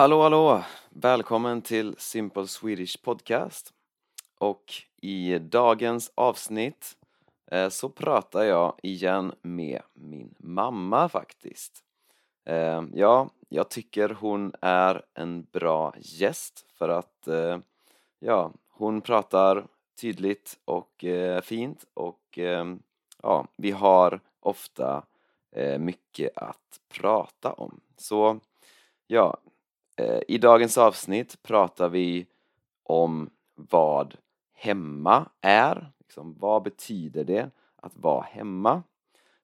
Hallå hallå! Välkommen till Simple Swedish Podcast. Och i dagens avsnitt eh, så pratar jag igen med min mamma faktiskt. Eh, ja, jag tycker hon är en bra gäst för att eh, ja, hon pratar tydligt och eh, fint och eh, ja, vi har ofta eh, mycket att prata om. Så ja, Eh, I dagens avsnitt pratar vi om vad hemma är. Liksom, vad betyder det att vara hemma?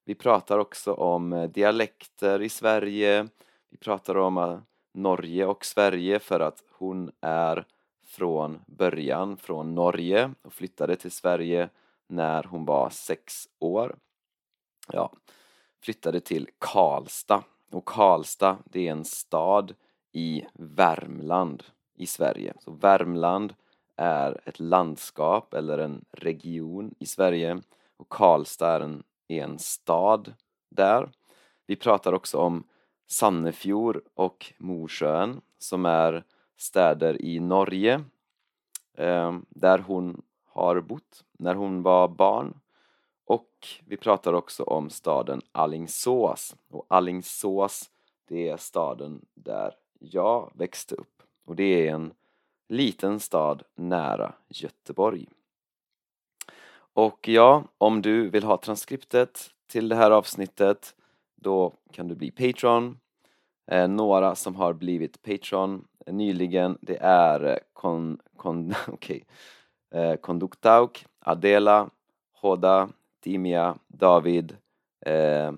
Vi pratar också om eh, dialekter i Sverige. Vi pratar om eh, Norge och Sverige för att hon är från början från Norge och flyttade till Sverige när hon var sex år. Ja, flyttade till Karlstad och Karlstad det är en stad i Värmland i Sverige. Så Värmland är ett landskap eller en region i Sverige och Karlstad är en, är en stad där. Vi pratar också om Sannefjord och Morsjön som är städer i Norge eh, där hon har bott när hon var barn och vi pratar också om staden Allingsås och Allingsås det är staden där jag växte upp och det är en liten stad nära Göteborg. Och ja, om du vill ha transkriptet till det här avsnittet då kan du bli Patreon. Eh, några som har blivit Patreon nyligen det är eh, kon, kon, okay. eh, Konduktauk, Adela, Hoda, Timia, David, eh,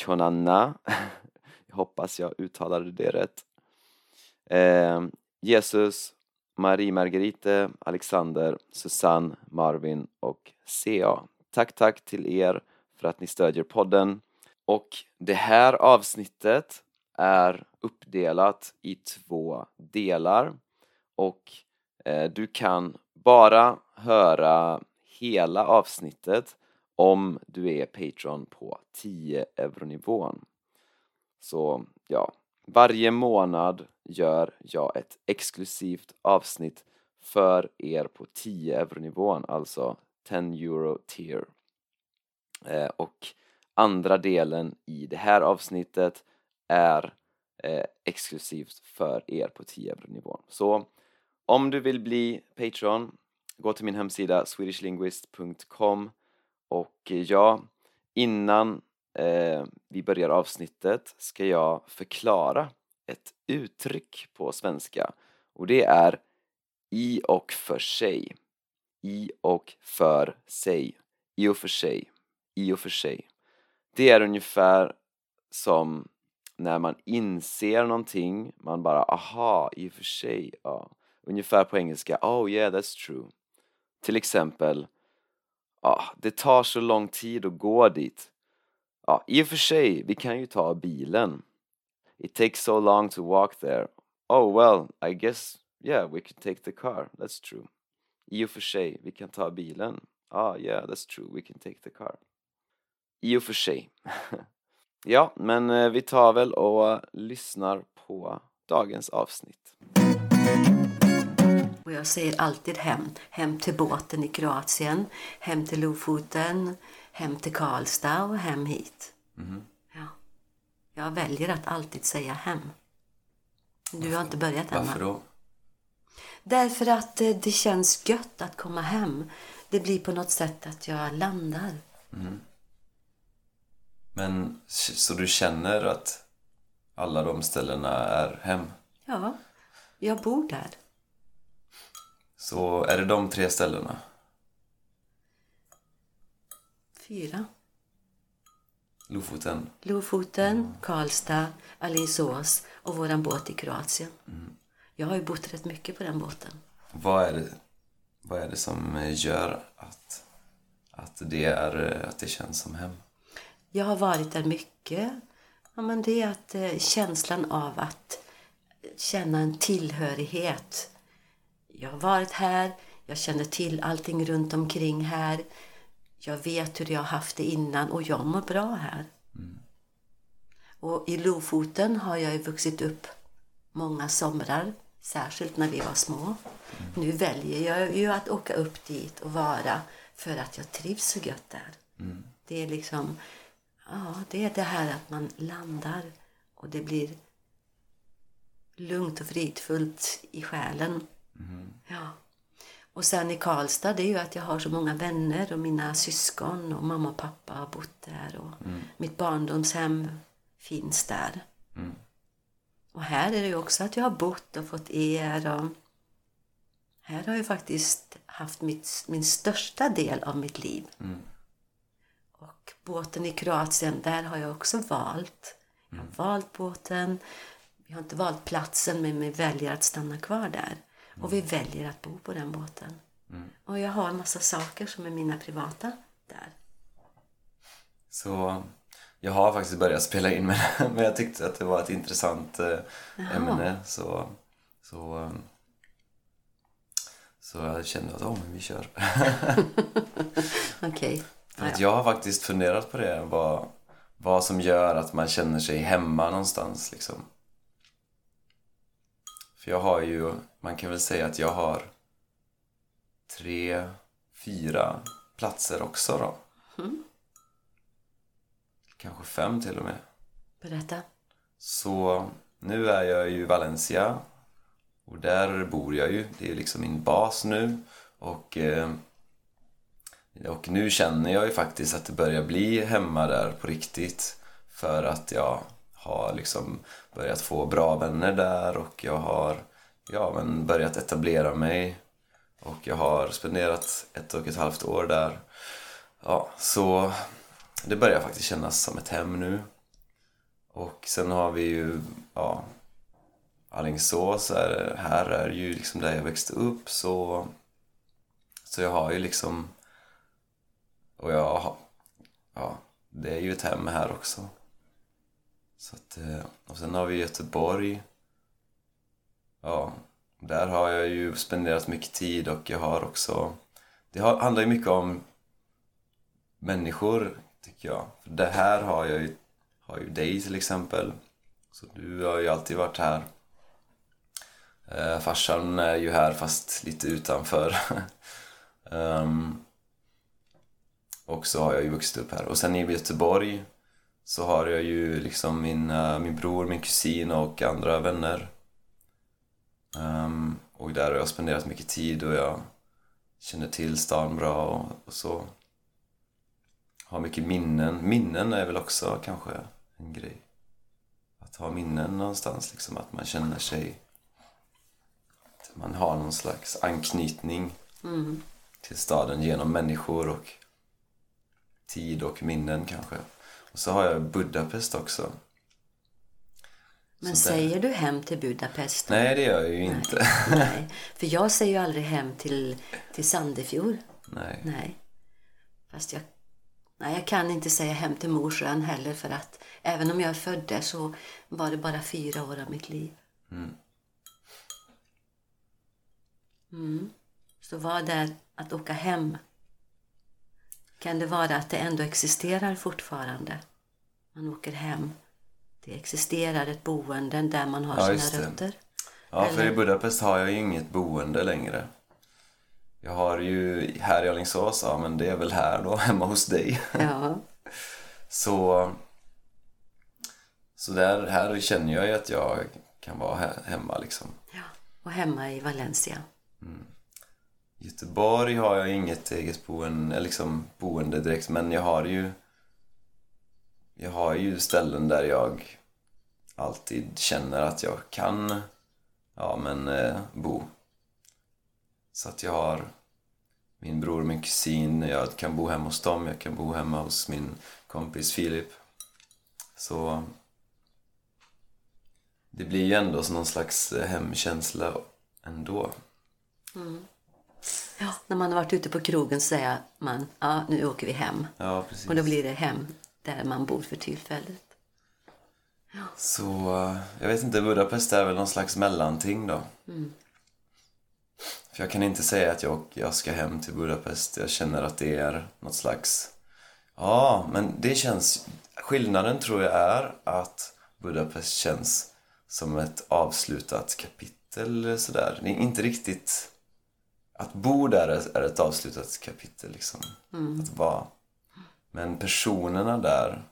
Chonanna hoppas jag uttalade det rätt. Eh, Jesus, Marie Margarite, Alexander, Susanne, Marvin och CA. Tack, tack till er för att ni stödjer podden. Och det här avsnittet är uppdelat i två delar och eh, du kan bara höra hela avsnittet om du är Patreon på 10 euronivån. Så ja, varje månad gör jag ett exklusivt avsnitt för er på 10 euronivån, alltså 10 euro tier. Eh, och andra delen i det här avsnittet är eh, exklusivt för er på 10 euronivån. Så om du vill bli Patreon, gå till min hemsida swedishlinguist.com och ja, innan eh, vi börjar avsnittet ska jag förklara ett uttryck på svenska och det är i och för sig. I och för sig. I och för sig. I och för sig. Det är ungefär som när man inser någonting, man bara aha, i och för sig, ja. Ungefär på engelska, oh yeah that's true. Till exempel, ah, det tar så lång tid att gå dit. Ja, i och för sig, vi kan ju ta bilen. It takes so long to walk there. Oh well, I guess, yeah, we can take the car. That's true. I och för sig, vi kan ta bilen. Ah, yeah, that's true, we can take the car. I och för sig. ja, men eh, vi tar väl och lyssnar på dagens avsnitt. Jag säger alltid hem. Hem till båten i Kroatien, hem till Lofoten, hem till Karlstad och hem hit. Mm. Ja. Jag väljer att alltid säga hem. Du Varför? har inte börjat än. Varför då? Därför att eh, det känns gött att komma hem. Det blir på något sätt att jag landar. Mm. Men så du känner att alla de ställena är hem? Ja, jag bor där. Så är det de tre ställena? Fyra. Lofoten? Lofoten, mm. Karlstad, Alingsås och våran båt i Kroatien. Mm. Jag har ju bott rätt mycket på den båten. Vad är det, vad är det som gör att, att, det är, att det känns som hem? Jag har varit där mycket. Ja, men det är att eh, känslan av att känna en tillhörighet. Jag har varit här, jag känner till allting runt omkring här. Jag vet hur jag har haft det innan och jag mår bra här. Mm. Och i Lofoten har jag ju vuxit upp många somrar, särskilt när vi var små. Nu väljer jag ju att åka upp dit och vara för att jag trivs så gött där. Det är liksom, ja, det är det här att man landar och det blir lugnt och fridfullt i själen. Ja. Och sen i Karlstad, det är ju att jag har så många vänner och mina syskon och mamma och pappa har bott där och mitt barndomshem finns där. Och här är det ju också att jag har bott och fått er och här har jag faktiskt haft mitt, min största del av mitt liv. Och båten i Kroatien, där har jag också valt. Jag har valt båten. Vi har inte valt platsen, men vi väljer att stanna kvar där. Och vi väljer att bo på den båten. Och jag har en massa saker som är mina privata där. Så jag har faktiskt börjat spela in men, men jag tyckte att det var ett intressant eh, ämne så, så, så jag kände att oh, men vi kör. Okej. För att jag har faktiskt funderat på det, vad, vad som gör att man känner sig hemma någonstans liksom. För jag har ju, man kan väl säga att jag har tre, fyra platser också då. Kanske fem till och med. Berätta. Så nu är jag i Valencia och där bor jag ju. Det är liksom min bas nu. Och, eh, och nu känner jag ju faktiskt att det börjar bli hemma där på riktigt. För att jag har liksom börjat få bra vänner där och jag har ja, men börjat etablera mig. Och jag har spenderat ett och ett halvt år där. Ja, så det börjar faktiskt kännas som ett hem nu. Och sen har vi ju, ja, Alingsås är, här är ju liksom där jag växte upp så, så jag har ju liksom, och jag ja, det är ju ett hem här också. Så att, eh, och sen har vi Göteborg. Ja, där har jag ju spenderat mycket tid och jag har också, det handlar ju mycket om människor tycker jag. För det här har jag ju, har ju dig till exempel. Så du har ju alltid varit här. Eh, farsan är ju här fast lite utanför. um, och så har jag ju vuxit upp här. Och sen i Göteborg så har jag ju liksom min, uh, min bror, min kusin och andra vänner. Um, och där har jag spenderat mycket tid och jag känner till stan bra och, och så har mycket minnen. Minnen är väl också kanske en grej. Att ha minnen någonstans, liksom att man känner sig... Att man har någon slags anknytning Mm. till staden genom människor och tid och minnen kanske. Så har jag Budapest också. Men säger du hem till Budapest? Nej, det gör jag ju inte. Nej. För jag säger ju aldrig hem till, till Sandefjord. Nej. Nej. Fast jag, nej, jag kan inte säga hem till Mosjön heller för att även om jag är född där så var det bara fyra år av mitt liv. Mm. Så vad är att åka hem? Kan det vara att det ändå existerar fortfarande? Man åker hem. Det existerar ett boende där man har Ja, sina rötter. Ja, för Eller- i Budapest har jag ju inget boende längre. Jag har ju här i Alingsås, ja men det är väl här då, hemma hos dig. Ja. Så, så där, här känner jag ju att jag kan vara hemma liksom. ja. Och hemma i Valencia. I Göteborg har jag inget eget boende, eh, liksom boende direkt, men jag har ju jag har ju ställen där jag alltid känner att jag kan ja, men, eh, bo. Så att jag har min bror och min kusin, jag kan bo hemma hos dem, jag kan bo hemma hos min kompis Filip. Så det blir ju ändå någon slags eh, hemkänsla ändå. Mm. Ja, när man har varit ute på krogen säger man ja, nu åker vi hem. Ja, precis. Och då blir det hem där man bor för tillfället. Så eh, jag vet inte, Budapest är väl någon slags mellanting då. För jag kan inte säga att jag, jag ska hem till Budapest. Jag känner att det är något slags... Ja, men det känns... Skillnaden tror jag är att Budapest känns som ett avslutat kapitel sådär. Det är inte riktigt... Att bo där är- ett avslutat kapitel liksom. Att vara. Men personerna där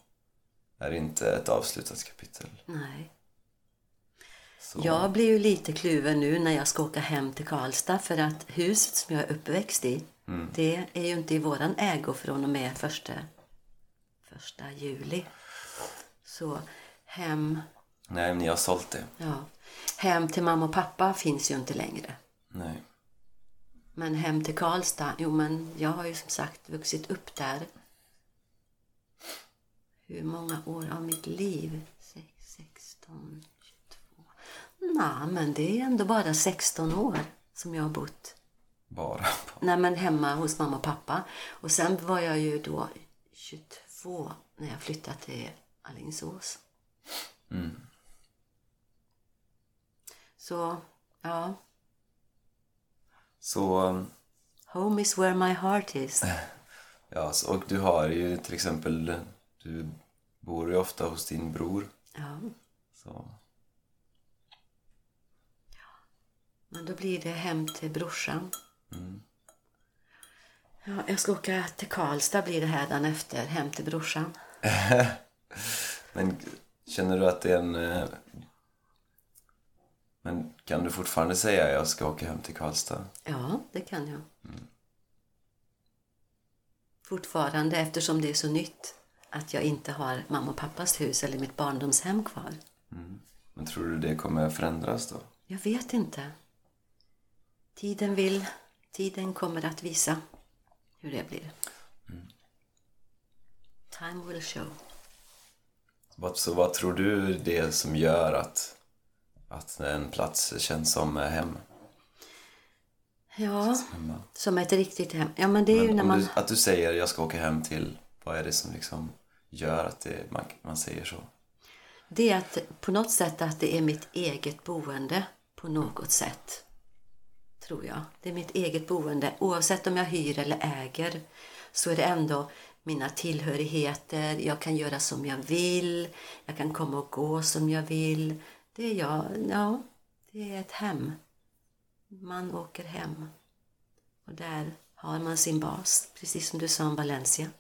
är inte ett avslutat kapitel. Nej. Så, Jag blir ju lite kluven nu när jag ska åka hem till Karlstad för att huset som jag är uppväxt i, det är ju inte i våran ägo från och med första, första juli. Så hem, Nej, men ni har sålt det. ja, hem till mamma och pappa finns ju inte längre. Men hem till Karlstad, jo men jag har ju som sagt vuxit upp där. Hur många år av mitt liv? Sex, 16, 22. Nej, men det är ändå bara 16 år som jag har bott. Bara. Nej, men hemma hos mamma och pappa. Och sen var jag ju då 22 när jag flyttade till Alingsås. Så, ja. Så, um, Home is where my heart is. ja, och du har ju till exempel, du bor ju ofta hos din bror. Ja. Så, Men då blir det hem till brorsan. Ja, jag ska åka till Karlstad blir det här efter, hem till brorsan. men känner du att det är en... eh, Men kan du fortfarande säga jag ska åka hem till Karlstad? Ja, det kan jag. Fortfarande eftersom det är så nytt att jag inte har mamma och pappas hus eller mitt barndomshem kvar. Men tror du det kommer förändras då? Jag vet inte. Tiden vill, tiden kommer att visa hur det blir. Time will show. Vad- Så vad tror du det som gör att, att en plats känns som hem? Ja, som ett riktigt hem. Ja, men det är ju Men när om man... du, att du säger jag ska åka hem till, vad är det som liksom gör att det, man, man säger så? Det är att på något sätt att det är mitt eget boende på något sätt. Tror jag. Det är mitt eget boende. Oavsett om jag hyr eller äger så är det ändå mina tillhörigheter. Jag kan göra som jag vill. Jag kan komma och gå som jag vill. Det är jag. Ja, det är ett hem. Man åker hem. Och där har man sin bas, precis som du sa om Valencia.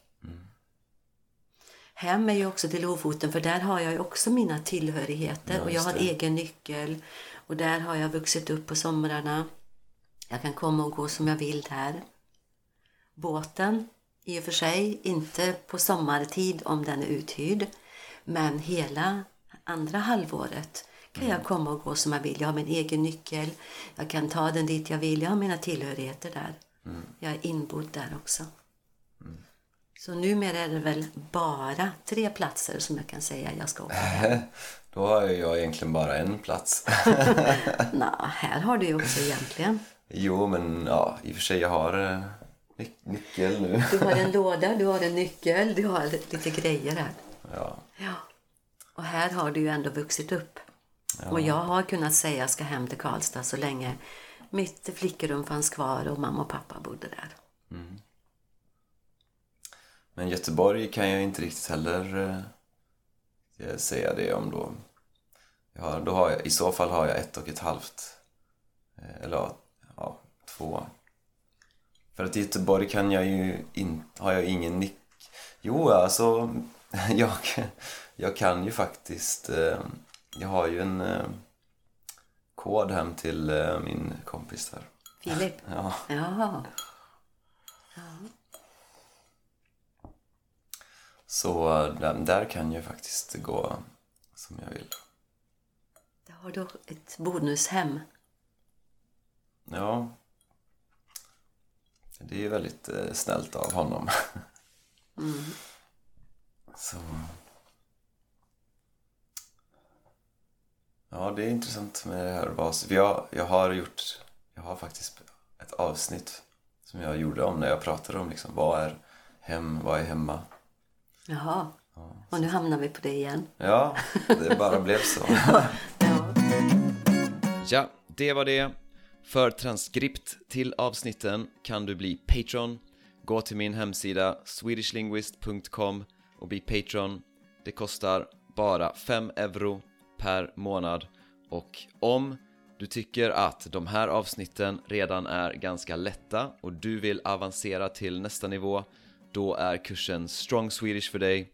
Hem är ju också till Lofoten för där har jag ju också mina tillhörigheter Ja, och jag har egen nyckel. Och där har jag vuxit upp på somrarna. Jag kan komma och gå som jag vill där. Båten, i och för sig inte på sommartid om den är uthyrd. Men hela andra halvåret kan jag komma och gå som jag vill. Jag har min egen nyckel. Jag kan ta den dit jag vill. Jag har mina tillhörigheter där. Jag är inbodd där också. Så numera är det väl bara tre platser som jag kan säga jag ska åka hem. Då har jag egentligen bara en plats. Nå, här har du ju också egentligen. jo, men ja, i och för sig jag har eh, ny- nyckel nu. Du har en låda, du har en nyckel, du har lite grejer här. ja, Ja. Och här har du ju ändå vuxit upp. Och jag har kunnat säga jag ska hem till Karlstad så länge mitt flickrum fanns kvar och mamma och pappa bodde där. men Göteborg kan jag inte riktigt heller eh, säga det om då. Har, då har jag, I så fall har jag ett och ett halvt. Eh, eller ja, två. För att i Göteborg kan jag ju in, har jag ingen nick. Jo, alltså jag, jag kan ju faktiskt. Eh, jag har ju en eh, kod hem till eh, min kompis där. Filip? Ja, Ja. så eh, där, där kan jag faktiskt gå som jag vill. Där har du ett bonushem. Ja. Det är ju väldigt eh, snällt av honom. Så. Ja, det är intressant med det här vas. Jag, jag har gjort, jag har faktiskt ett avsnitt som jag gjorde om när jag pratade om liksom, vad är hem, vad är hemma. Jaha. Och nu hamnar vi på det igen. Ja, det bara blev så. Ja. Ja, det var det. För transkript till avsnitten kan du bli Patreon. Gå till min hemsida swedishlinguist.com och bli Patreon. Det kostar bara 5 euro per månad och om du tycker att de här avsnitten redan är ganska lätta och du vill avancera till nästa nivå, då är kursen Strong Swedish för dig.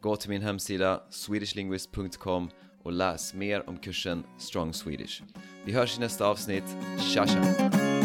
Gå till min hemsida swedishlinguist.com och läs mer om kursen Strong Swedish. Vi hörs i nästa avsnitt. Tja tja!